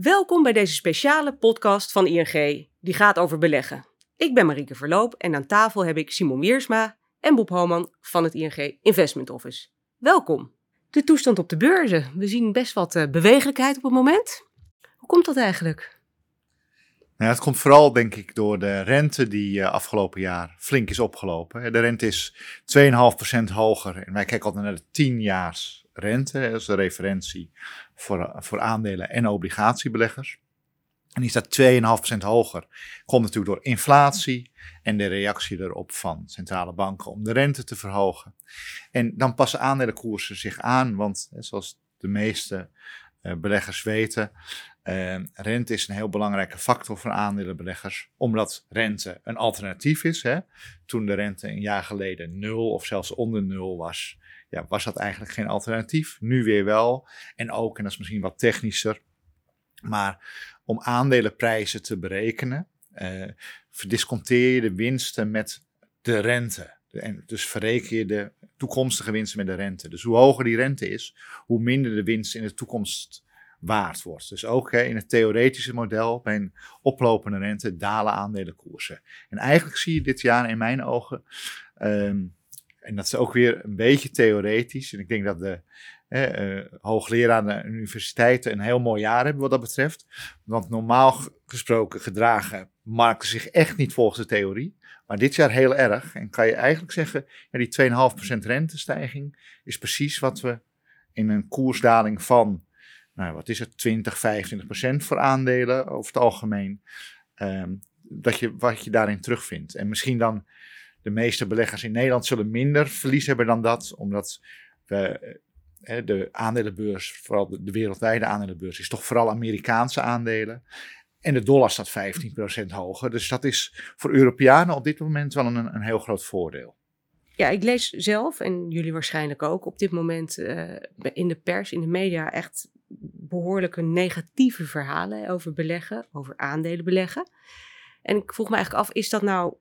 Welkom bij deze speciale podcast van ING, die gaat over beleggen. Ik ben Marieke Verloop en aan tafel heb ik Simon Wiersma en Bob Homan van het ING Investment Office. Welkom. De toestand op de beurzen. We zien best wat uh, bewegelijkheid op het moment. Hoe komt dat eigenlijk? Nou, het komt vooral, denk ik, door de rente die uh, afgelopen jaar flink is opgelopen. De rente is 2,5% hoger. En wij kijken altijd naar de 10 jaars rente. Is de referentie voor, voor aandelen en obligatiebeleggers. En die staat 2,5% hoger. Komt natuurlijk door inflatie en de reactie erop van centrale banken om de rente te verhogen. En dan passen aandelenkoersen zich aan, want zoals de meeste uh, beleggers weten, uh, rente is een heel belangrijke factor voor aandelenbeleggers, omdat rente een alternatief is. Hè. Toen de rente een jaar geleden nul of zelfs onder nul was, ja, was dat eigenlijk geen alternatief. Nu weer wel. En ook, en dat is misschien wat technischer, maar om aandelenprijzen te berekenen, uh, verdisconteer je de winsten met de rente. En dus verreken je de toekomstige winsten met de rente. Dus hoe hoger die rente is, hoe minder de winst in de toekomst waard wordt. Dus ook hè, in het theoretische model, bij een oplopende rente, dalen aandelenkoersen. En eigenlijk zie je dit jaar in mijn ogen um, en dat is ook weer een beetje theoretisch. En ik denk dat de eh, hoogleraren aan de universiteiten een heel mooi jaar hebben wat dat betreft. Want normaal gesproken gedragen markten zich echt niet volgens de theorie. Maar dit jaar heel erg. En kan je eigenlijk zeggen, ja, die 2,5% rentestijging is precies wat we in een koersdaling van, nou wat is het, 20, 25% voor aandelen over het algemeen. Um, dat je, wat je daarin terugvindt. En misschien dan de meeste beleggers in Nederland zullen minder verlies hebben dan dat, omdat we, de aandelenbeurs, vooral de, wereldwijde aandelenbeurs, is toch vooral Amerikaanse aandelen. En de dollar staat 15% hoger. Dus dat is voor Europeanen op dit moment wel een, een heel groot voordeel. Ja, ik lees zelf, en jullie waarschijnlijk ook, op dit moment uh, in de pers, in de media, echt behoorlijke negatieve verhalen over beleggen, over aandelen beleggen. En ik vroeg me eigenlijk af, is dat nou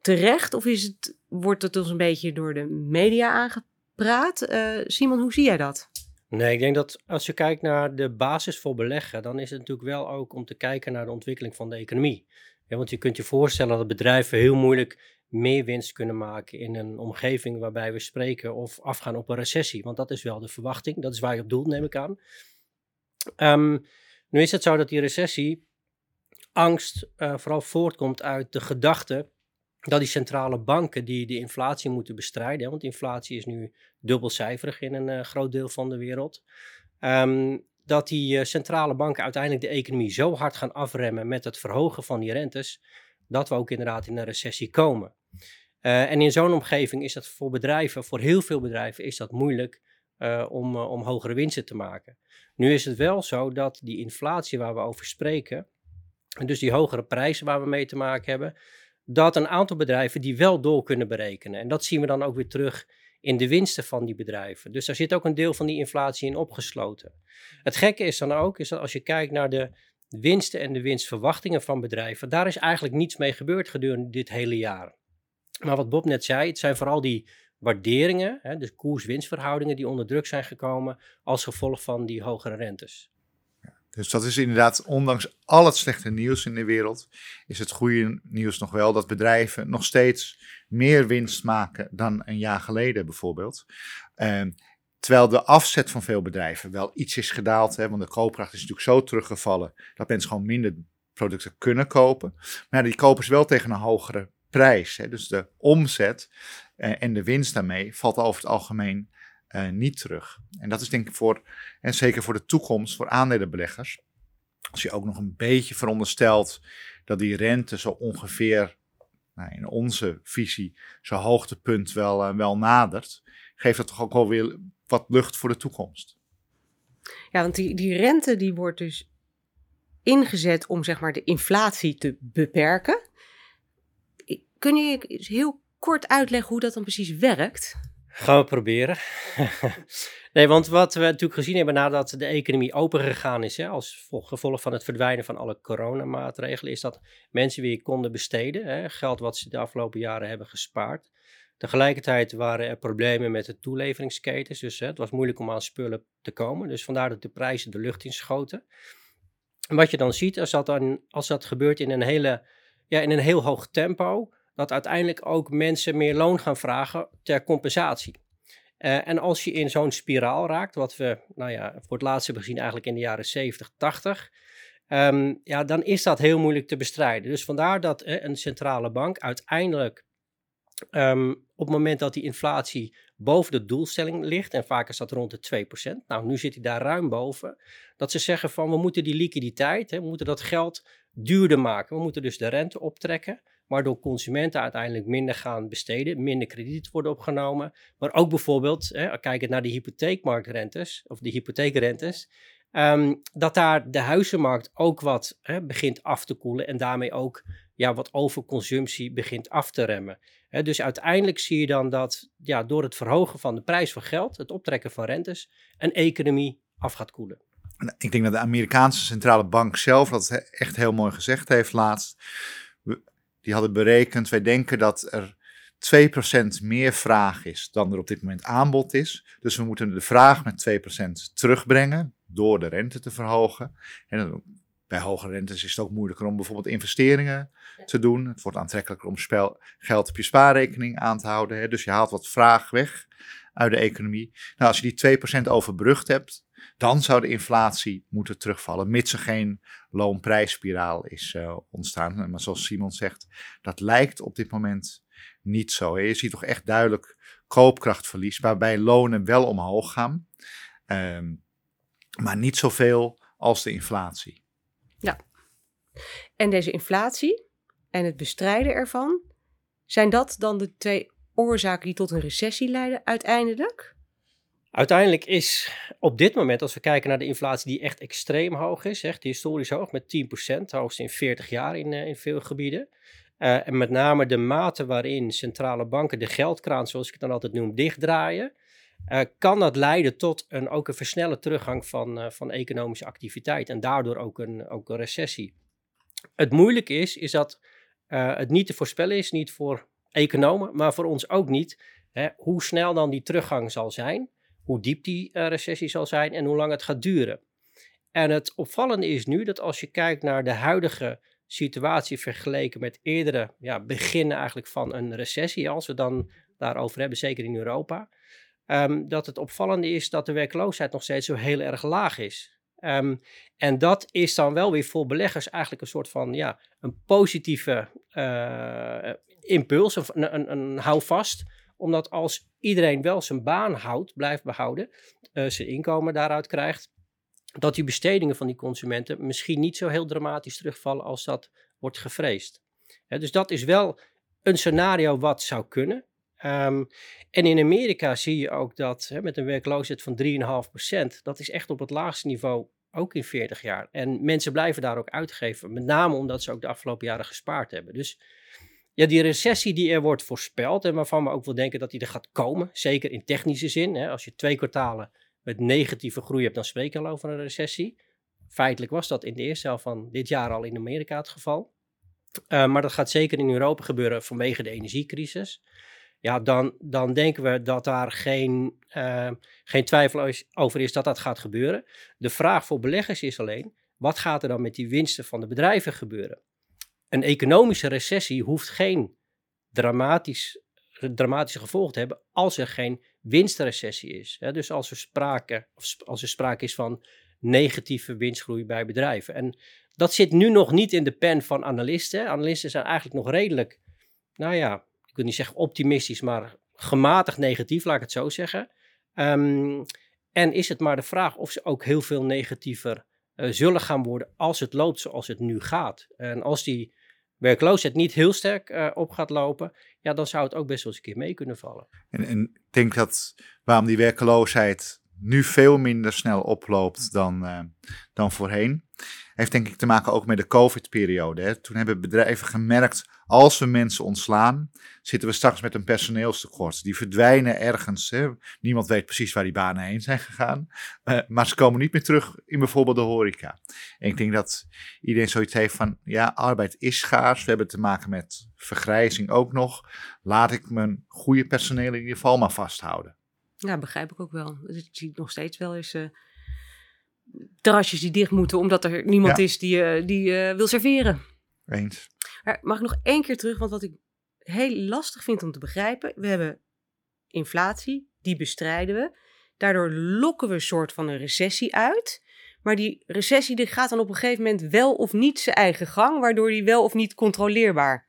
terecht of is het, wordt het ons een beetje door de media aangepraat? Uh, Simon, hoe zie jij dat? Nee, ik denk dat als je kijkt naar de basis voor beleggen, dan is het natuurlijk wel ook om te kijken naar de ontwikkeling van de economie. Ja, want je kunt je voorstellen dat bedrijven heel moeilijk meer winst kunnen maken in een omgeving waarbij we spreken of afgaan op een recessie. Want dat is wel de verwachting, dat is waar je op doelt, neem ik aan. Um, nu is het zo dat die recessie angst uh, vooral voortkomt uit de gedachte dat die centrale banken die de inflatie moeten bestrijden, want inflatie is nu dubbelcijferig in een uh, groot deel van de wereld, um, dat die uh, centrale banken uiteindelijk de economie zo hard gaan afremmen met het verhogen van die rentes, dat we ook inderdaad in een recessie komen. Uh, en in zo'n omgeving is dat voor bedrijven, voor heel veel bedrijven, is dat moeilijk om, om hogere winsten te maken. Nu is het wel zo dat die inflatie waar we over spreken, en dus die hogere prijzen waar we mee te maken hebben, dat een aantal bedrijven die wel door kunnen berekenen. En dat zien we dan ook weer terug in de winsten van die bedrijven. Dus daar zit ook een deel van die inflatie in opgesloten. Het gekke is dan ook, is dat als je kijkt naar de winsten en de winstverwachtingen van bedrijven, daar is eigenlijk niets mee gebeurd gedurende dit hele jaar. Maar wat Bob net zei, het zijn vooral die waarderingen, hè, de koers-winstverhoudingen die onder druk zijn gekomen als gevolg van die hogere rentes. Dus dat is inderdaad, ondanks al het slechte nieuws in de wereld, is het goede nieuws nog wel dat bedrijven nog steeds meer winst maken dan een jaar geleden bijvoorbeeld. Ehm, terwijl de afzet van veel bedrijven wel iets is gedaald, hè, want de koopkracht is natuurlijk zo teruggevallen dat mensen gewoon minder producten kunnen kopen. Maar die kopen ze wel tegen een hogere prijs. Hè. Dus de omzet eh, en de winst daarmee valt over het algemeen uh, niet terug. En dat is denk ik voor, en zeker voor de toekomst, voor aandelenbeleggers. Als je ook nog een beetje veronderstelt dat die rente zo ongeveer nou, in onze visie zo'n hoogtepunt wel, uh, wel nadert, geeft dat toch ook wel weer wat lucht voor de toekomst. Ja, want die, die rente die wordt dus ingezet om zeg maar de inflatie te beperken. Kun je heel kort uitleggen hoe dat dan precies werkt? Gaan we proberen. nee, want wat we natuurlijk gezien hebben nadat de economie opengegaan is, hè, als gevolg van het verdwijnen van alle coronamaatregelen, is dat mensen weer konden besteden, hè, geld wat ze de afgelopen jaren hebben gespaard. Tegelijkertijd waren er problemen met de toeleveringsketens, dus hè, het was moeilijk om aan spullen te komen. Dus vandaar dat de prijzen de lucht in schoten. En wat je dan ziet, als dat, dan, als dat gebeurt in een, hele, ja, in een heel hoog tempo, dat uiteindelijk ook mensen meer loon gaan vragen ter compensatie. Uh, en als je in zo'n spiraal raakt, wat we nou ja, voor het laatst hebben gezien eigenlijk in de jaren 70, 80, um, ja, dan is dat heel moeilijk te bestrijden. Dus vandaar dat een centrale bank uiteindelijk um, op het moment dat die inflatie boven de doelstelling ligt, en vaak is dat rond de 2%, nou nu zit hij daar ruim boven, dat ze zeggen van we moeten die liquiditeit, hè, we moeten dat geld duurder maken. We moeten dus de rente optrekken, waardoor consumenten uiteindelijk minder gaan besteden, minder krediet worden opgenomen. Maar ook bijvoorbeeld, hè, kijkend naar de hypotheekmarktrentes, of de hypotheekrentes, um, dat daar de huizenmarkt ook wat hè, begint af te koelen en daarmee ook ja, wat overconsumptie begint af te remmen. dus uiteindelijk zie je dan dat ja, door het verhogen van de prijs van geld, het optrekken van rentes, een economie af gaat koelen. Ik denk dat de Amerikaanse centrale bank zelf dat echt heel mooi gezegd heeft laatst. Die hadden berekend, wij denken dat er 2% meer vraag is dan er op dit moment aanbod is. Dus we moeten de vraag met 2% terugbrengen door de rente te verhogen. En bij hoge rentes is het ook moeilijker om bijvoorbeeld investeringen te doen. Het wordt aantrekkelijker om spel, geld op je spaarrekening aan te houden. Hè. Dus je haalt wat vraag weg uit de economie. Nou, als je die 2% overbrugd hebt, dan zou de inflatie moeten terugvallen, mits er geen loonprijsspiraal is uh, ontstaan. Maar zoals Simon zegt, dat lijkt op dit moment niet zo. Je ziet toch echt duidelijk koopkrachtverlies, waarbij lonen wel omhoog gaan, um, maar niet zoveel als de inflatie. Ja, en deze inflatie en het bestrijden ervan, zijn dat dan de twee oorzaken die tot een recessie leiden uiteindelijk? Uiteindelijk is op dit moment, als we kijken naar de inflatie die echt extreem hoog is, echt historisch hoog met 10%, hoogst in 40 jaar in, uh, in veel gebieden. Uh, en met name de mate waarin centrale banken de geldkraan, zoals ik het dan altijd noem, dichtdraaien, uh, kan dat leiden tot een, ook een versnelle teruggang van, van economische activiteit en daardoor ook een, ook een recessie. Het moeilijke is, is dat het niet te voorspellen is, niet voor economen, maar voor ons ook niet, hè, hoe snel dan die teruggang zal zijn hoe diep die uh, recessie zal zijn en hoe lang het gaat duren. En het opvallende is nu dat als je kijkt naar de huidige situatie vergeleken met eerdere ja, beginnen eigenlijk van een recessie, als we dan daarover hebben, zeker in Europa, um, dat het opvallende is dat de werkloosheid nog steeds zo heel erg laag is. Um, en dat is dan wel weer voor beleggers eigenlijk een soort van ja, een positieve uh, impuls, een, een, een houvast omdat als iedereen wel zijn baan houdt, blijft behouden, uh, zijn inkomen daaruit krijgt, dat die bestedingen van die consumenten misschien niet zo heel dramatisch terugvallen als dat wordt gevreesd. dus dat is wel een scenario wat zou kunnen. Um, en in Amerika zie je ook dat met een werkloosheid van 3,5%, dat is echt op het laagste niveau ook in 40 jaar. En mensen blijven daar ook uitgeven, met name omdat ze ook de afgelopen jaren gespaard hebben. Dus ja, die recessie die er wordt voorspeld en waarvan we ook wel denken dat die er gaat komen, zeker in technische zin. Hè, als je twee kwartalen met negatieve groei hebt, dan spreken we al over een recessie. Feitelijk was dat in de eerste helft van dit jaar al in Amerika het geval. Uh, maar dat gaat zeker in Europa gebeuren vanwege de energiecrisis. Ja, dan, dan denken we dat daar geen, uh, geen twijfel over is dat dat gaat gebeuren. De vraag voor beleggers is alleen, wat gaat er dan met die winsten van de bedrijven gebeuren? Een economische recessie hoeft geen dramatisch, dramatische gevolgen te hebben als er geen winstrecessie is. dus als er, sprake, als er sprake is van negatieve winstgroei bij bedrijven. En dat zit nu nog niet in de pen van analisten. Analisten zijn eigenlijk nog redelijk, nou ja, ik wil niet zeggen optimistisch, maar gematigd negatief, laat ik het zo zeggen. Um, en is het maar de vraag of ze ook heel veel negatiever uh, zullen gaan worden als het loopt zoals het nu gaat. En als die werkloosheid niet heel sterk uh, op gaat lopen, ja, dan zou het ook best wel eens een keer mee kunnen vallen. En, en ik denk dat waarom die werkloosheid nu veel minder snel oploopt dan, uh, dan voorheen, heeft denk ik te maken ook met de COVID-periode. Toen hebben bedrijven gemerkt, als we mensen ontslaan, zitten we straks met een personeelstekort. Die verdwijnen ergens. Niemand weet precies waar die banen heen zijn gegaan. Uh, maar ze komen niet meer terug in bijvoorbeeld de horeca. En ik denk dat iedereen zoiets heeft van, ja, arbeid is schaars. We hebben te maken met vergrijzing ook nog. Laat ik mijn goede personeel in ieder geval maar vasthouden. Ja, begrijp ik ook wel. Dus ik zie nog steeds wel eens... Uh terrasjes die dicht moeten omdat er niemand Ja. is die, eh, die eh, wil serveren. Eens. Maar mag ik nog één keer terug, want wat ik heel lastig vind om te begrijpen. We hebben inflatie, die bestrijden we. Daardoor lokken we een soort van een recessie uit. Maar die recessie die gaat dan op een gegeven moment wel of niet zijn eigen gang, waardoor die wel of niet controleerbaar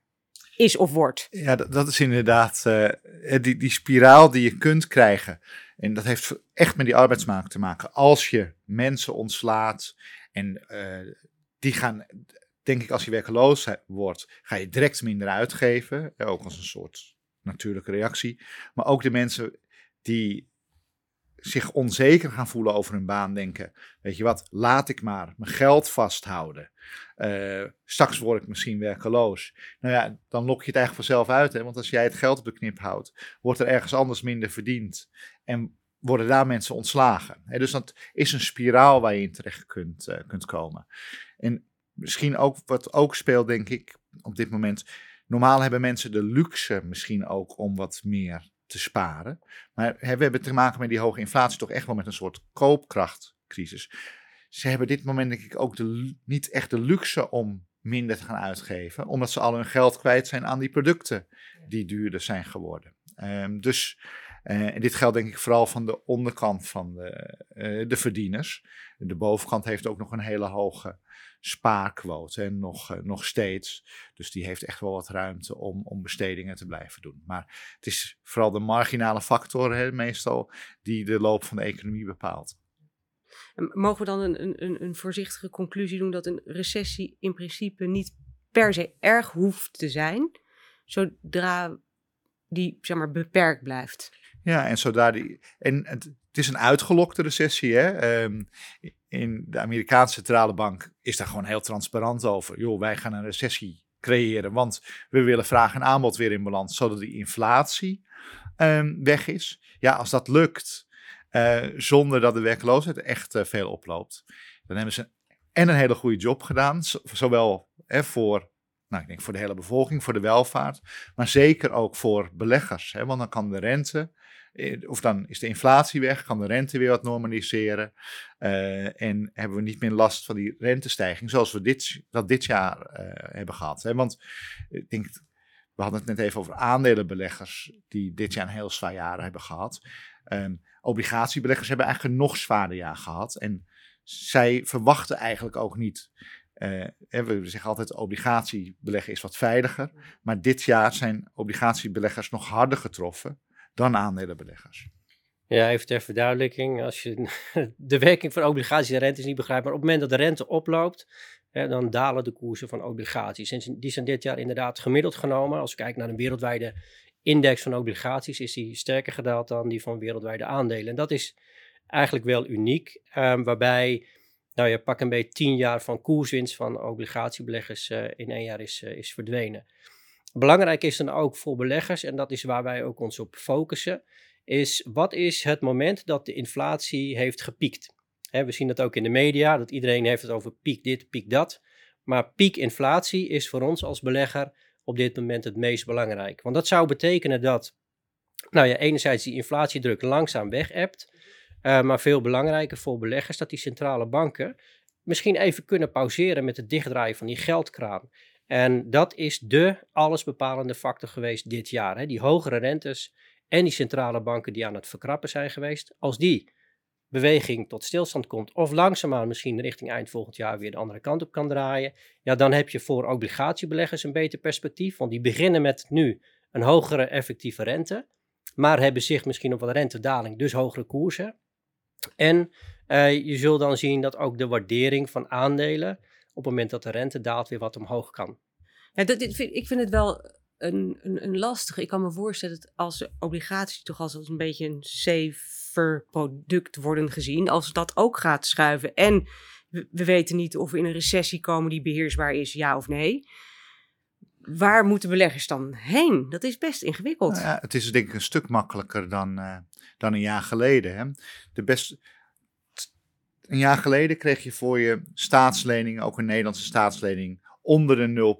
is of wordt. Ja, dat, is inderdaad eh, die, die spiraal die je kunt krijgen. En dat heeft echt met die arbeidsmarkt te maken. Als je mensen ontslaat en eh, die gaan, denk ik, als je werkeloos wordt, ga je direct minder uitgeven. Ook als een soort natuurlijke reactie. Maar ook de mensen die zich onzeker gaan voelen over hun baan, denken: Weet je wat, laat ik maar mijn geld vasthouden. Eh, straks word ik misschien werkeloos. Nou ja, dan lok je het eigenlijk vanzelf uit. Hè? Want als jij het geld op de knip houdt, wordt er ergens anders minder verdiend. En worden daar mensen ontslagen. Hè? Dus dat is een spiraal waar je in terecht kunt, eh, kunt komen. En misschien ook wat ook speelt, denk ik, op dit moment. Normaal hebben mensen de luxe misschien ook om wat meer te sparen. Maar we hebben te maken met die hoge inflatie toch echt wel met een soort koopkrachtcrisis. Ze hebben dit moment denk ik ook de, niet echt de luxe om minder te gaan uitgeven, omdat ze al hun geld kwijt zijn aan die producten die duurder zijn geworden. Ehm, dus eh, dit geldt denk ik vooral van de onderkant van de, eh, de verdieners. De bovenkant heeft ook nog een hele hoge spaarquote en nog, eh, nog steeds. Dus die heeft echt wel wat ruimte om, om bestedingen te blijven doen. Maar het is vooral de marginale factor hè, meestal die de loop van de economie bepaalt. En Mogen we dan een- een, een voorzichtige conclusie doen dat een recessie in principe niet per se erg hoeft te zijn, zodra die zeg maar, beperkt blijft? Ja, en zodra die. En het, is een uitgelokte recessie. Hè? Ehm, in de Amerikaanse centrale bank is daar gewoon heel transparant over. Joh, wij gaan een recessie creëren, want we willen vraag en aanbod weer in balans, zodat die inflatie ehm, weg is. Ja, als dat lukt, eh, zonder dat de werkloosheid echt eh, veel oploopt, dan hebben ze en een hele goede job gedaan, zo- zowel hè, voor. Nou, ik denk voor de hele bevolking, voor de welvaart, maar zeker ook voor beleggers. Hè? Want dan kan de rente of dan is de inflatie weg, kan de rente weer wat normaliseren. eh, en hebben we niet meer last van die rentestijging zoals we dit, dat dit jaar eh, hebben gehad. Hè? Want ik denk, we hadden het net even over aandelenbeleggers die dit jaar een heel zwaar jaar hebben gehad. Ehm, obligatiebeleggers hebben eigenlijk een nog zwaarder jaar gehad. En zij verwachten eigenlijk ook niet. eh, we zeggen altijd obligatiebeleggen is wat veiliger. Maar dit jaar zijn obligatiebeleggers nog harder getroffen dan aandelenbeleggers. Ja, even ter verduidelijking. Als je de werking van obligaties en rentes niet begrijpt, maar op het moment dat de rente oploopt, hè, dan dalen de koersen van obligaties. En die zijn dit jaar inderdaad gemiddeld genomen. Als we kijken naar een wereldwijde index van obligaties, is die sterker gedaald dan die van wereldwijde aandelen. En dat is eigenlijk wel uniek, ehm, waarbij, nou je pak een beetje tien jaar van koerswinst van obligatiebeleggers eh, in één jaar is, eh, is verdwenen. Belangrijk is dan ook voor beleggers, en dat is waar wij ook ons op focussen, is wat is het moment dat de inflatie heeft gepiekt? We zien dat ook in de media, dat iedereen heeft het over piek dit, piek dat. Maar piek inflatie is voor ons als belegger op dit moment het meest belangrijk. Want dat zou betekenen dat, nou ja, enerzijds die inflatiedruk langzaam weg hebt, eh, maar veel belangrijker voor beleggers dat die centrale banken misschien even kunnen pauzeren met het dichtdraaien van die geldkraan. En dat is de allesbepalende factor geweest dit jaar. Hè? Die hogere rentes en die centrale banken die aan het verkrappen zijn geweest. Als die beweging tot stilstand komt of langzaamaan misschien richting eind volgend jaar weer de andere kant op kan draaien, ja, dan heb je voor obligatiebeleggers een beter perspectief, want die beginnen met nu een hogere effectieve rente, maar hebben zich misschien op wat rentedaling, dus hogere koersen. En eh, je zult dan zien dat ook de waardering van aandelen op het moment dat de rente daalt weer wat omhoog kan. Ja, dat, dit vind, ik vind het wel een, een, een lastige. Ik kan me voorstellen dat als obligaties toch als, een beetje een safer product worden gezien, als dat ook gaat schuiven en we, we weten niet of we in een recessie komen die beheersbaar is, ja of nee. Waar moeten beleggers dan heen? Dat is best ingewikkeld. Nou ja, het is denk ik een stuk makkelijker dan, eh, dan een jaar geleden. Hè? De best, een jaar geleden kreeg je voor je staatslening, ook een Nederlandse staatslening, onder de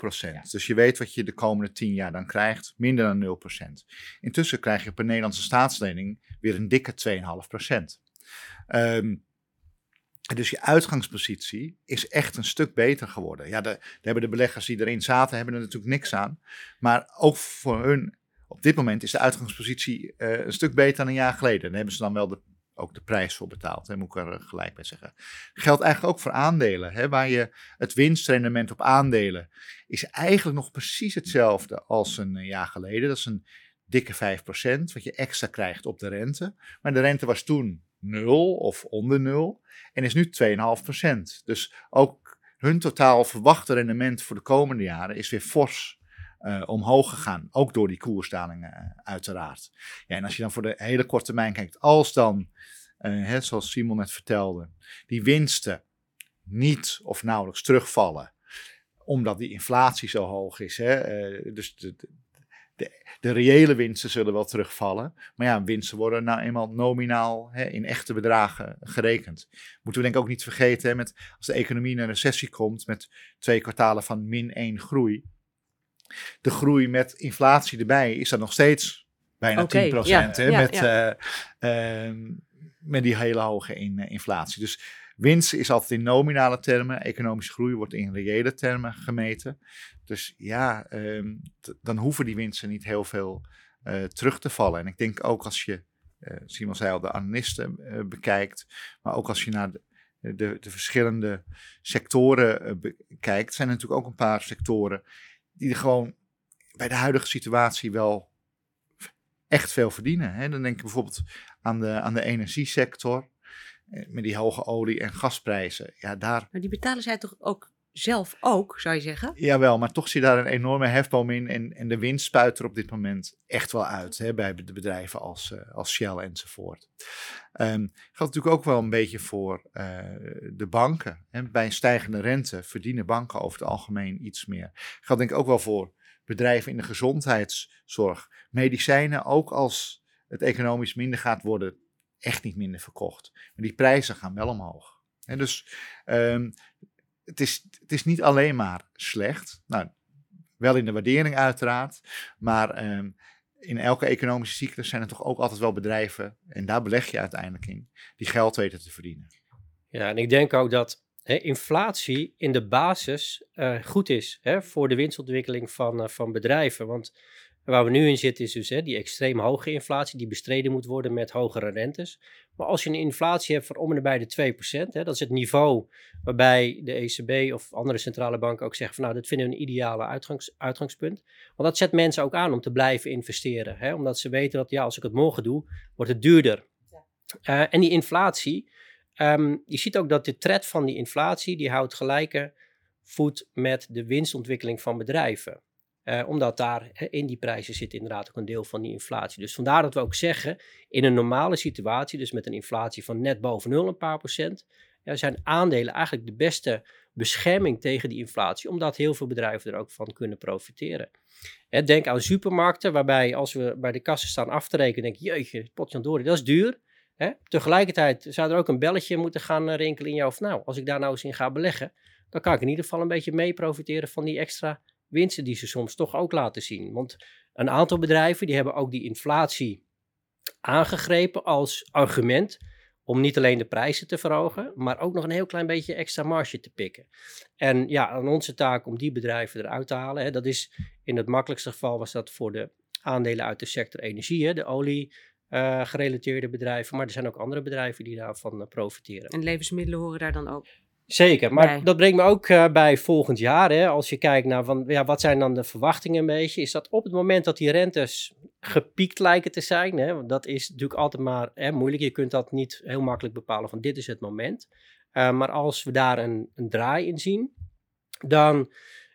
0%. Dus je weet wat je de komende 10 jaar dan krijgt, minder dan 0%. Intussen krijg je op een Nederlandse staatslening weer een dikke 2,5%. Ehm Dus je uitgangspositie is echt een stuk beter geworden. Ja, de, daar hebben de beleggers die erin zaten, hebben er natuurlijk niks aan. Maar ook voor hun, op dit moment is de uitgangspositie uh, een stuk beter dan een jaar geleden. Daar hebben ze dan wel de, ook de prijs voor betaald, hè, moet ik er gelijk bij zeggen. Geldt eigenlijk ook voor aandelen, hè, waar je het winstrendement op aandelen is eigenlijk nog precies hetzelfde als een jaar geleden. Dat is een dikke 5%, wat je extra krijgt op de rente. Maar de rente was toen 0 of onder 0 en is nu 2,5%. Dus ook hun totaal verwachte rendement voor de komende jaren is weer fors uh, omhoog gegaan. Ook door die koersdalingen uh, uiteraard. Ja, en als je dan voor de hele korte termijn kijkt, als dan, uh, hè, zoals Simon net vertelde, die winsten niet of nauwelijks terugvallen, omdat die inflatie zo hoog is. Hè, dus de, de, reële winsten zullen wel terugvallen. Maar ja, winsten worden nou eenmaal nominaal hè, in echte bedragen gerekend. Moeten we denk ik ook niet vergeten, met, als de economie in een recessie komt met twee kwartalen van min 1 groei. De groei met inflatie erbij is dan nog steeds bijna okay, 10%. Ja, hè, ja, met, ja. Uh, uh, met die hele hoge in, uh, inflatie. Dus winst is altijd in nominale termen. Economische groei wordt in reële termen gemeten. Dus ja, um, dan hoeven die winsten niet heel veel uh, terug te vallen. En ik denk ook als je, Simon zei al, de analisten bekijkt, maar ook als je naar de, de, de verschillende sectoren bekijkt, zijn er natuurlijk ook een paar sectoren die gewoon bij de huidige situatie wel echt veel verdienen. Hè? Dan denk ik bijvoorbeeld aan de, aan de energiesector, met die hoge olie- en gasprijzen. Ja, daar... Maar die betalen zij toch ook zelf ook, zou je zeggen? Jawel, maar toch je daar een enorme hefboom in. En, de winst spuit er op dit moment echt wel uit hè, bij de bedrijven als, uh, als Shell enzovoort. Um, geldt natuurlijk ook wel een beetje voor uh, de banken. Hè. Bij stijgende rente verdienen banken over het algemeen iets meer. Geldt denk ik ook wel voor bedrijven in de gezondheidszorg. Medicijnen, ook als het economisch minder gaat worden, echt niet minder verkocht. Maar die prijzen gaan wel omhoog. En dus um, het is, het is niet alleen maar slecht. Nou, wel in de waardering uiteraard. Maar um, in elke economische cyclus zijn er toch ook altijd wel bedrijven, en daar beleg je uiteindelijk in, die geld weten te verdienen. Ja, en ik denk ook dat hè, inflatie in de basis uh, goed is hè, voor de winstontwikkeling van, uh, van bedrijven. Want Waar we nu in zitten is dus hè, die extreem hoge inflatie die bestreden moet worden met hogere rentes. Maar als je een inflatie hebt van om en nabij de 2%, hè, dat is het niveau waarbij de ECB of andere centrale banken ook zeggen van nou, dat vinden we een ideale uitgangs, uitgangspunt. Want dat zet mensen ook aan om te blijven investeren. Hè, omdat ze weten dat ja, als ik het morgen doe, wordt het duurder. Uh, en die inflatie, um, je ziet ook dat de trend van die inflatie, die houdt gelijke voet met de winstontwikkeling van bedrijven. Uh, omdat daar in die prijzen zit inderdaad ook een deel van die inflatie. Dus vandaar dat we ook zeggen, in een normale situatie, dus met een inflatie van net boven nul een paar procent, ja, zijn aandelen eigenlijk de beste bescherming tegen die inflatie, omdat heel veel bedrijven er ook van kunnen profiteren. Hè, denk aan supermarkten, waarbij als we bij de kassen staan af te rekenen, denk je, jeetje, potjandori, dat is duur. Hè? Tegelijkertijd zou er ook een belletje moeten gaan eh, rinkelen in jou, of nou, als ik daar nou eens in ga beleggen, dan kan ik in ieder geval een beetje mee profiteren van die extra winsten die ze soms toch ook laten zien. Want een aantal bedrijven die hebben ook die inflatie aangegrepen als argument om niet alleen de prijzen te verhogen, maar ook nog een heel klein beetje extra marge te pikken. En ja, aan onze taak om die bedrijven eruit te halen, hè, dat is in het makkelijkste geval was dat voor de aandelen uit de sector energie, hè, de olie. Uh, gerelateerde bedrijven, maar er zijn ook andere bedrijven die daarvan uh, profiteren. En levensmiddelen horen daar dan ook Zeker, maar dat brengt me ook uh, bij volgend jaar. Hè, als je kijkt naar van, ja, wat zijn dan de verwachtingen een beetje, is dat op het moment dat die rentes gepiekt lijken te zijn, hè, want dat is natuurlijk altijd maar hè, moeilijk, je kunt dat niet heel makkelijk bepalen van dit is het moment. Uh, maar als we daar een, een draai in zien, dan,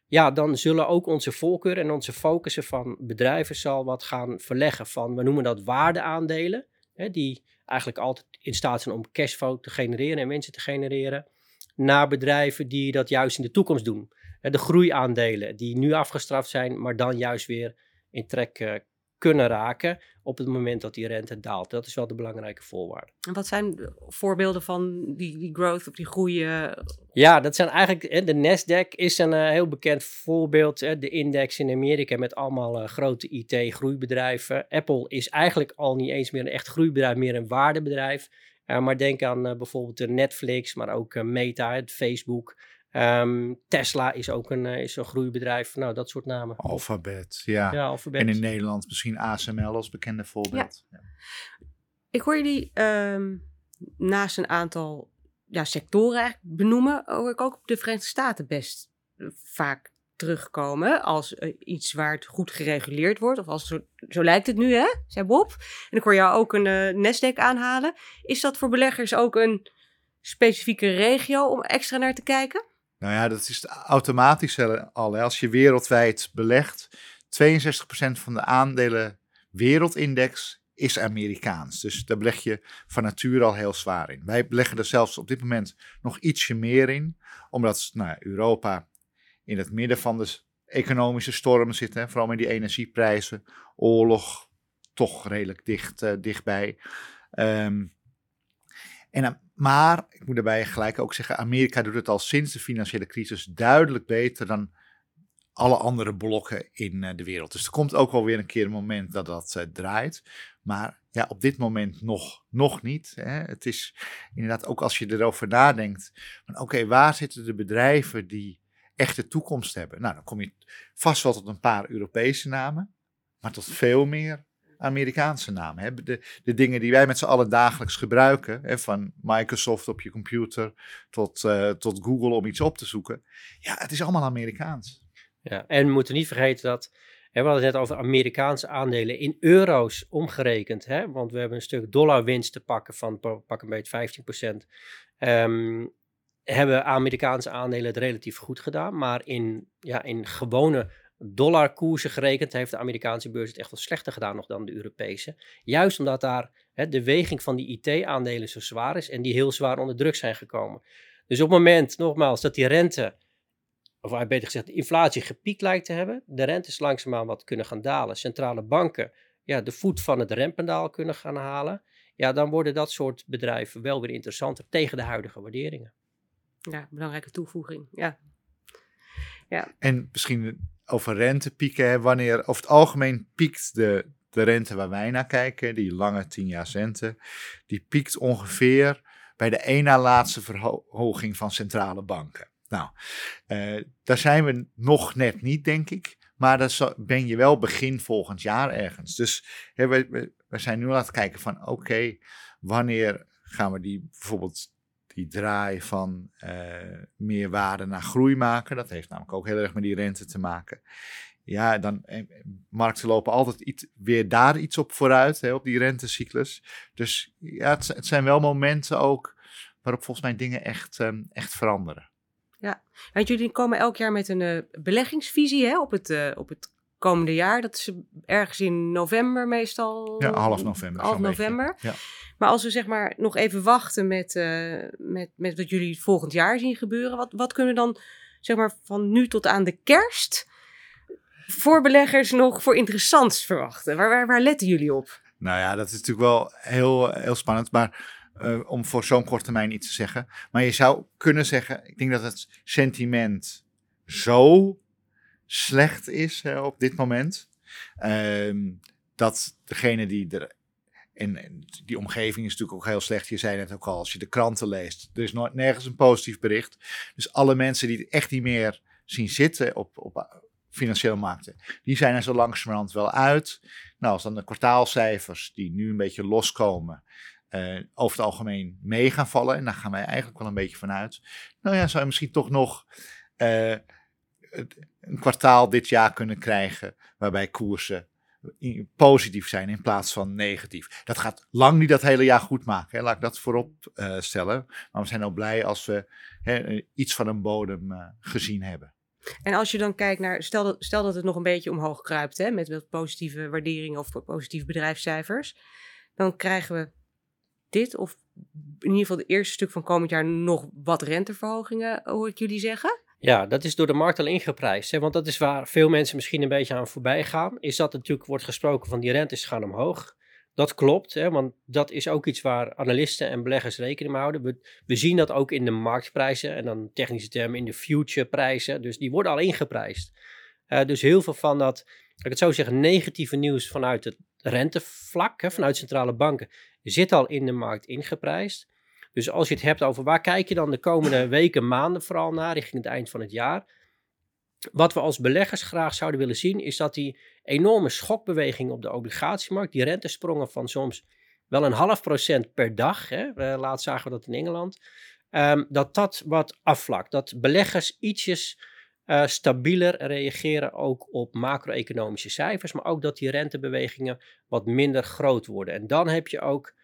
ja, dan zullen ook onze voorkeur en onze focussen van bedrijven zal wat gaan verleggen van, we noemen dat waardeaandelen, hè, die eigenlijk altijd in staat zijn om cashflow te genereren en mensen te genereren naar bedrijven die dat juist in de toekomst doen. De groeiaandelen die nu afgestraft zijn, maar dan juist weer in trek eh, kunnen raken op het moment dat die rente daalt. Dat is wel de belangrijke voorwaarde. En wat zijn voorbeelden van die, die growth of die groei? Ja, dat zijn eigenlijk, de Nasdaq is een uh, heel bekend voorbeeld. De index in Amerika met allemaal grote IT-groeibedrijven. Apple is eigenlijk al niet eens meer een echt groeibedrijf, meer een waardebedrijf. Uh, maar denk aan uh, bijvoorbeeld Netflix, maar ook Meta, het Facebook. Um, Tesla is ook een, is een groeibedrijf. Nou, dat soort namen. Alphabet, ja. ja Alphabet. En in Nederland misschien ASML als bekende voorbeeld. Ja. Ja. Ik hoor jullie um, naast een aantal ja, sectoren eigenlijk benoemen, hoor ik ook de Verenigde Staten best vaak terugkomen als uh, iets waar het goed gereguleerd wordt. Of als zo, lijkt het nu, hè, zei Bob. En ik hoor jou ook een uh, Nasdaq aanhalen. Is dat voor beleggers ook een specifieke regio om extra naar te kijken? Nou ja, dat is automatisch al. Hè. Als je wereldwijd belegt, 62% van de aandelen wereldindex is Amerikaans. Dus daar beleg je van nature al heel zwaar in. Wij beleggen er zelfs op dit moment nog ietsje meer in, omdat nou, Europa in het midden van de economische storm zit, hè, vooral met die energieprijzen, oorlog toch redelijk dicht, uh, dichtbij. Um, en, eh, maar ik moet daarbij gelijk ook zeggen, Amerika doet het al sinds de financiële crisis duidelijk beter dan alle andere blokken in uh, de wereld. Dus er komt ook wel weer een keer een moment dat dat uh, draait. Maar ja, op dit moment nog, nog niet. Hè. Het is inderdaad ook als je erover nadenkt, oké, waar zitten de bedrijven die echte toekomst hebben? Nou, dan kom je vast wel tot een paar Europese namen, maar tot veel meer Amerikaanse namen. Hè. De, de dingen die wij met z'n allen dagelijks gebruiken, hè, van Microsoft op je computer tot, uh, tot Google om iets op te zoeken. Ja, het is allemaal Amerikaans. Ja, en we moeten niet vergeten dat we hadden het net over Amerikaanse aandelen in euro's omgerekend. Hè? Want we hebben een stuk dollarwinst te pakken van pak een beetje 15%. Um, hebben Amerikaanse aandelen het relatief goed gedaan. Maar in, ja, in gewone dollarkoersen gerekend heeft de Amerikaanse beurs het echt wel slechter gedaan nog dan de Europese. Juist omdat daar hè, de weging van die IT-aandelen zo zwaar is en die heel zwaar onder druk zijn gekomen. Dus op het moment, nogmaals, dat die rente of beter gezegd, de inflatie gepiekt lijkt te hebben. De rentes langzaamaan wat kunnen gaan dalen. Centrale banken ja, de voet van het rempendaal kunnen gaan halen. Ja, dan worden dat soort bedrijven wel weer interessanter tegen de huidige waarderingen. Ja, belangrijke toevoeging. Ja. ja. En misschien over rentepieken. Wanneer over het algemeen piekt de, de rente waar wij naar kijken, die lange 10 jaar rente, die piekt ongeveer bij de één na laatste verhoging van centrale banken. Nou, uh, daar zijn we nog net niet, denk ik. Maar dan ben je wel begin volgend jaar ergens. Dus hè, we, we, zijn nu aan het kijken van oké, wanneer gaan we die bijvoorbeeld die draai van uh, meer waarde naar groei maken. Dat heeft namelijk ook heel erg met die rente te maken. Ja, dan eh, markten lopen altijd iets, weer daar iets op vooruit, hè, op die rentecyclus. Dus ja, het, zijn wel momenten ook waarop volgens mij dingen echt, um, echt veranderen. Ja, want jullie komen elk jaar met een uh, beleggingsvisie hè, op, het, uh, op het komende jaar. Dat is ergens in november meestal. Ja, half november. Half november. Ja. Maar als we zeg maar nog even wachten met, uh, met, met wat jullie volgend jaar zien gebeuren. Wat, wat kunnen we dan zeg maar van nu tot aan de kerst voor beleggers nog voor interessants verwachten? Waar, waar, waar letten jullie op? Nou ja, dat is natuurlijk wel heel, heel spannend. Maar uh, om voor zo'n korte termijn iets te zeggen. Maar je zou kunnen zeggen, ik denk dat het sentiment zo slecht is hè, op dit moment. Uh, dat degene die er. En, die omgeving is natuurlijk ook heel slecht. Je zei net ook al, als je de kranten leest, er is nooit nergens een positief bericht. Dus alle mensen die echt niet meer zien zitten op, op financiële markten, die zijn er zo langzamerhand wel uit. Nou, als dan de kwartaalcijfers die nu een beetje loskomen, uh, over het algemeen mee gaan vallen. En daar gaan wij eigenlijk wel een beetje vanuit. Nou ja, zou je misschien toch nog uh, een kwartaal dit jaar kunnen krijgen waarbij koersen positief zijn in plaats van negatief. Dat gaat lang niet dat hele jaar goed maken, hè. laat ik dat voorop uh, stellen. Maar we zijn ook blij als we hè, iets van een bodem gezien hebben. En als je dan kijkt naar, stel dat, het nog een beetje omhoog kruipt, hè, met positieve waarderingen of positieve bedrijfscijfers, dan krijgen we dit, of in ieder geval het eerste stuk van komend jaar, nog wat renteverhogingen, hoor ik jullie zeggen? Ja, dat is door de markt al ingeprijsd. Hè? Want dat is waar veel mensen misschien een beetje aan voorbij gaan. Is dat natuurlijk wordt gesproken van die rentes gaan omhoog. Dat klopt, hè? want dat is ook iets waar analisten en beleggers rekening mee houden. We, zien dat ook in de marktprijzen en dan technische termen in de futureprijzen. Dus die worden al ingeprijsd. Uh, dus heel veel van dat, ik het zo zeggen, negatieve nieuws vanuit het rentevlak hè, vanuit centrale banken zit al in de markt ingeprijsd. Dus als je het hebt over waar kijk je dan de komende weken, maanden vooral naar, richting het eind van het jaar. Wat we als beleggers graag zouden willen zien, is dat die enorme schokbeweging op de obligatiemarkt, die rentesprongen van soms wel een half procent per dag, hè, uh, laatst zagen we dat in Engeland, ehm, dat dat wat afvlakt. Dat beleggers ietsjes uh, stabieler reageren ook op macro-economische cijfers, maar ook dat die rentebewegingen wat minder groot worden. En dan heb je ook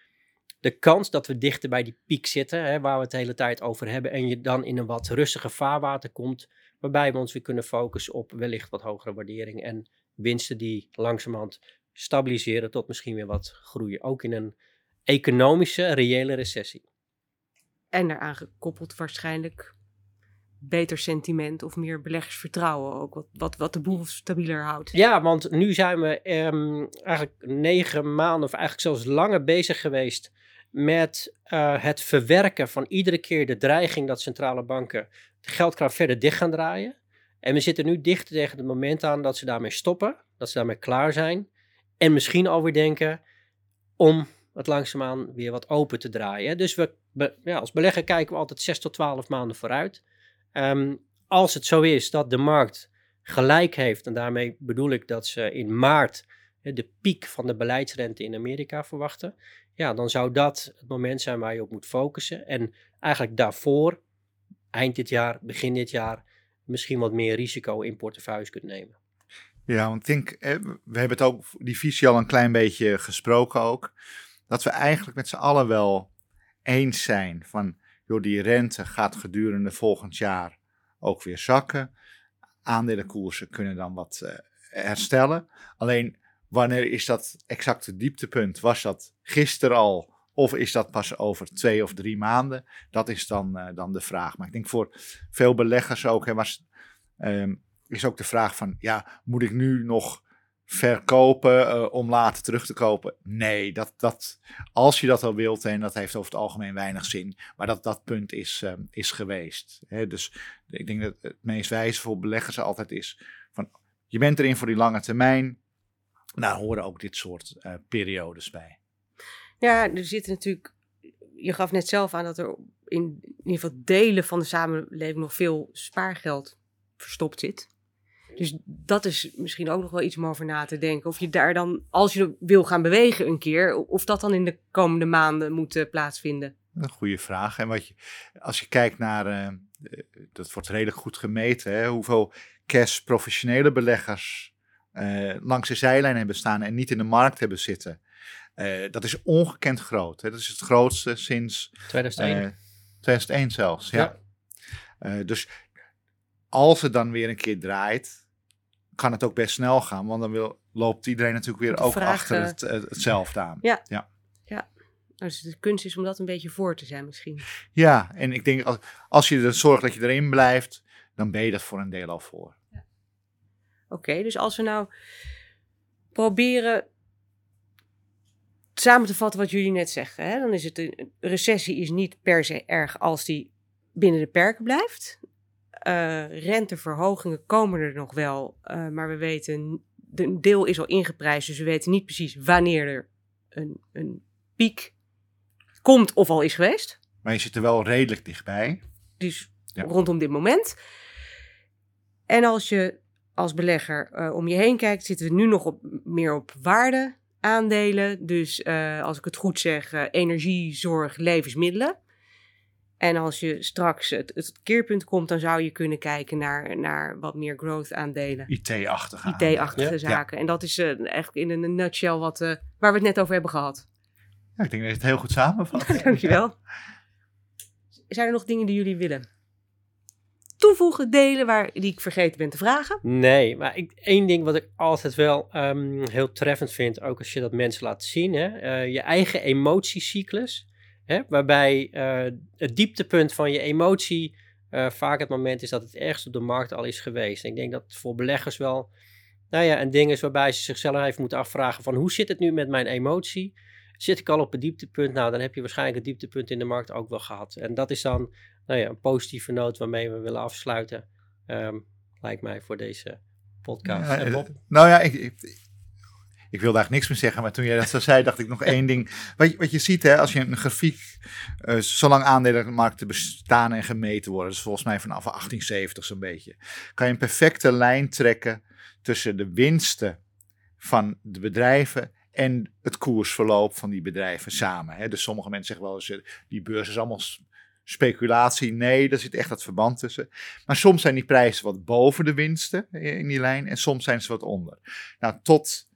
de kans dat we dichter bij die piek zitten, hè, waar we het de hele tijd over hebben, en je dan in een wat rustiger vaarwater komt, waarbij we ons weer kunnen focussen op wellicht wat hogere waardering en winsten die langzamerhand stabiliseren tot misschien weer wat groeien, ook in een economische, reële recessie. En daaraan gekoppeld waarschijnlijk beter sentiment of meer beleggersvertrouwen ook, wat, wat, wat de boel stabieler houdt. Ja, want nu zijn we um, eigenlijk negen maanden of eigenlijk zelfs langer bezig geweest met uh, het verwerken van iedere keer de dreiging dat centrale banken de geldkraan verder dicht gaan draaien. En we zitten nu dicht tegen het moment aan dat ze daarmee stoppen, dat ze daarmee klaar zijn. En misschien alweer denken om het langzaamaan weer wat open te draaien. Dus we, ja, als belegger kijken we altijd 6 tot 12 maanden vooruit. Um, als het zo is dat de markt gelijk heeft, en daarmee bedoel ik dat ze in maart de piek van de beleidsrente in Amerika verwachten, ja, dan zou dat het moment zijn waar je op moet focussen. En eigenlijk daarvoor, eind dit jaar, begin dit jaar, misschien wat meer risico in portefeuilles kunt nemen. Ja, want ik denk, we hebben het ook, die visie al een klein beetje gesproken ook, dat we eigenlijk met z'n allen wel eens zijn van door die rente gaat gedurende volgend jaar ook weer zakken. Aandelenkoersen kunnen dan wat uh, herstellen. Alleen wanneer is dat exacte dieptepunt? Was dat gisteren al of is dat pas over twee of drie maanden? Dat is dan, uh, dan de vraag. Maar ik denk voor veel beleggers ook hè, was, um, is ook de vraag van, ja, moet ik nu nog verkopen uh, om later terug te kopen. Nee, dat, dat, als je dat al wilt, en dat heeft over het algemeen weinig zin. Maar dat dat punt is, uh, is geweest. Hè? Dus ik denk dat het meest wijze voor beleggers altijd is van je bent erin voor die lange termijn. Daar horen ook dit soort uh, periodes bij. Ja, er zitten natuurlijk. Je gaf net zelf aan dat er in, in ieder geval delen van de samenleving nog veel spaargeld verstopt zit. Dus dat is misschien ook nog wel iets om over na te denken. Of je daar dan, als je wil gaan bewegen een keer, of dat dan in de komende maanden moet uh, plaatsvinden. Een goede vraag. En wat je, als je kijkt naar, uh, dat wordt redelijk goed gemeten, hè, hoeveel cash professionele beleggers uh, langs de zijlijn hebben staan en niet in de markt hebben zitten. dat is ongekend groot. Hè. Dat is het grootste sinds 2001. 2001 zelfs, ja. ja. dus als het dan weer een keer draait, kan het ook best snel gaan. Want dan wil, loopt iedereen natuurlijk weer ook achter het, hetzelfde aan. Ja. ja. ja. Dus de kunst is om dat een beetje voor te zijn misschien. Ja, en ik denk als, als je er zorgt dat je erin blijft, dan ben je dat voor een deel al voor. Oké, dus als we nou proberen samen te vatten wat jullie net zeggen, hè, dan is het een recessie is niet per se erg als die binnen de perken blijft. Uh, renteverhogingen komen er nog wel, uh, maar we weten, een deel is al ingeprijsd, dus we weten niet precies wanneer er een, een piek komt of al is geweest. Maar je zit er wel redelijk dichtbij. Dus ja. rondom dit moment. En als je als belegger uh, om je heen kijkt, zitten we nu nog op, meer op waarde aandelen. Dus als ik het goed zeg, energie, zorg, levensmiddelen. En als je straks het, het, keerpunt komt, dan zou je kunnen kijken naar, naar wat meer growth aandelen. IT-achtige IT-achtige zaken. En dat is uh, eigenlijk in een nutshell wat, uh, waar we het net over hebben gehad. Ja, ik denk dat je het heel goed samenvat. Dankjewel. Ja. Zijn er nog dingen die jullie willen toevoegen, delen, waar, die ik vergeten ben te vragen? Nee, maar ik, één ding wat ik altijd wel um, heel treffend vind, ook als je dat mensen laat zien, hè, uh, je eigen emotiecyclus Hè? Waarbij uh, het dieptepunt van je emotie uh, vaak het moment is dat het ergst op de markt al is geweest. Ik denk dat voor beleggers wel nou ja, een ding is waarbij ze zichzelf even moeten afvragen van hoe zit het nu met mijn emotie? Zit ik al op het dieptepunt? Nou, dan heb je waarschijnlijk het dieptepunt in de markt ook wel gehad. En dat is dan nou ja, een positieve noot waarmee we willen afsluiten. Um, lijkt mij voor deze podcast. Ja, nou ja, ik, ik, ik wilde eigenlijk niks meer zeggen, maar toen jij dat zo zei, dacht ik nog één ding. Wat je, wat je ziet, hè, als je een grafiek, uh, zolang aandelenmarkten bestaan en gemeten worden, dus volgens mij vanaf 1870 zo'n beetje, kan je een perfecte lijn trekken tussen de winsten van de bedrijven en het koersverloop van die bedrijven samen. Hè. Dus sommige mensen zeggen wel eens, eh, die beurs is allemaal speculatie. Nee, daar zit echt dat verband tussen. Maar soms zijn die prijzen wat boven de winsten in die lijn en soms zijn ze wat onder. Nou, tot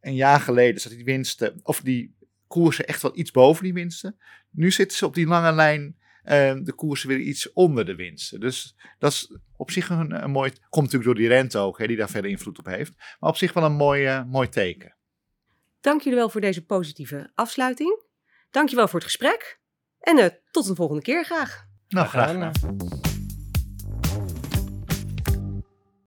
een jaar geleden zat die winsten, of die koersen echt wel iets boven die winsten. Nu zitten ze op die lange lijn, uh, de koersen weer iets onder de winsten. Dus dat is op zich een, mooi, komt natuurlijk door die rente ook, hè, die daar verder invloed op heeft. Maar op zich wel een mooi, uh, mooi teken. Dank jullie wel voor deze positieve afsluiting. Dank je wel voor het gesprek. En uh, tot een volgende keer graag. Nou, graag gedaan.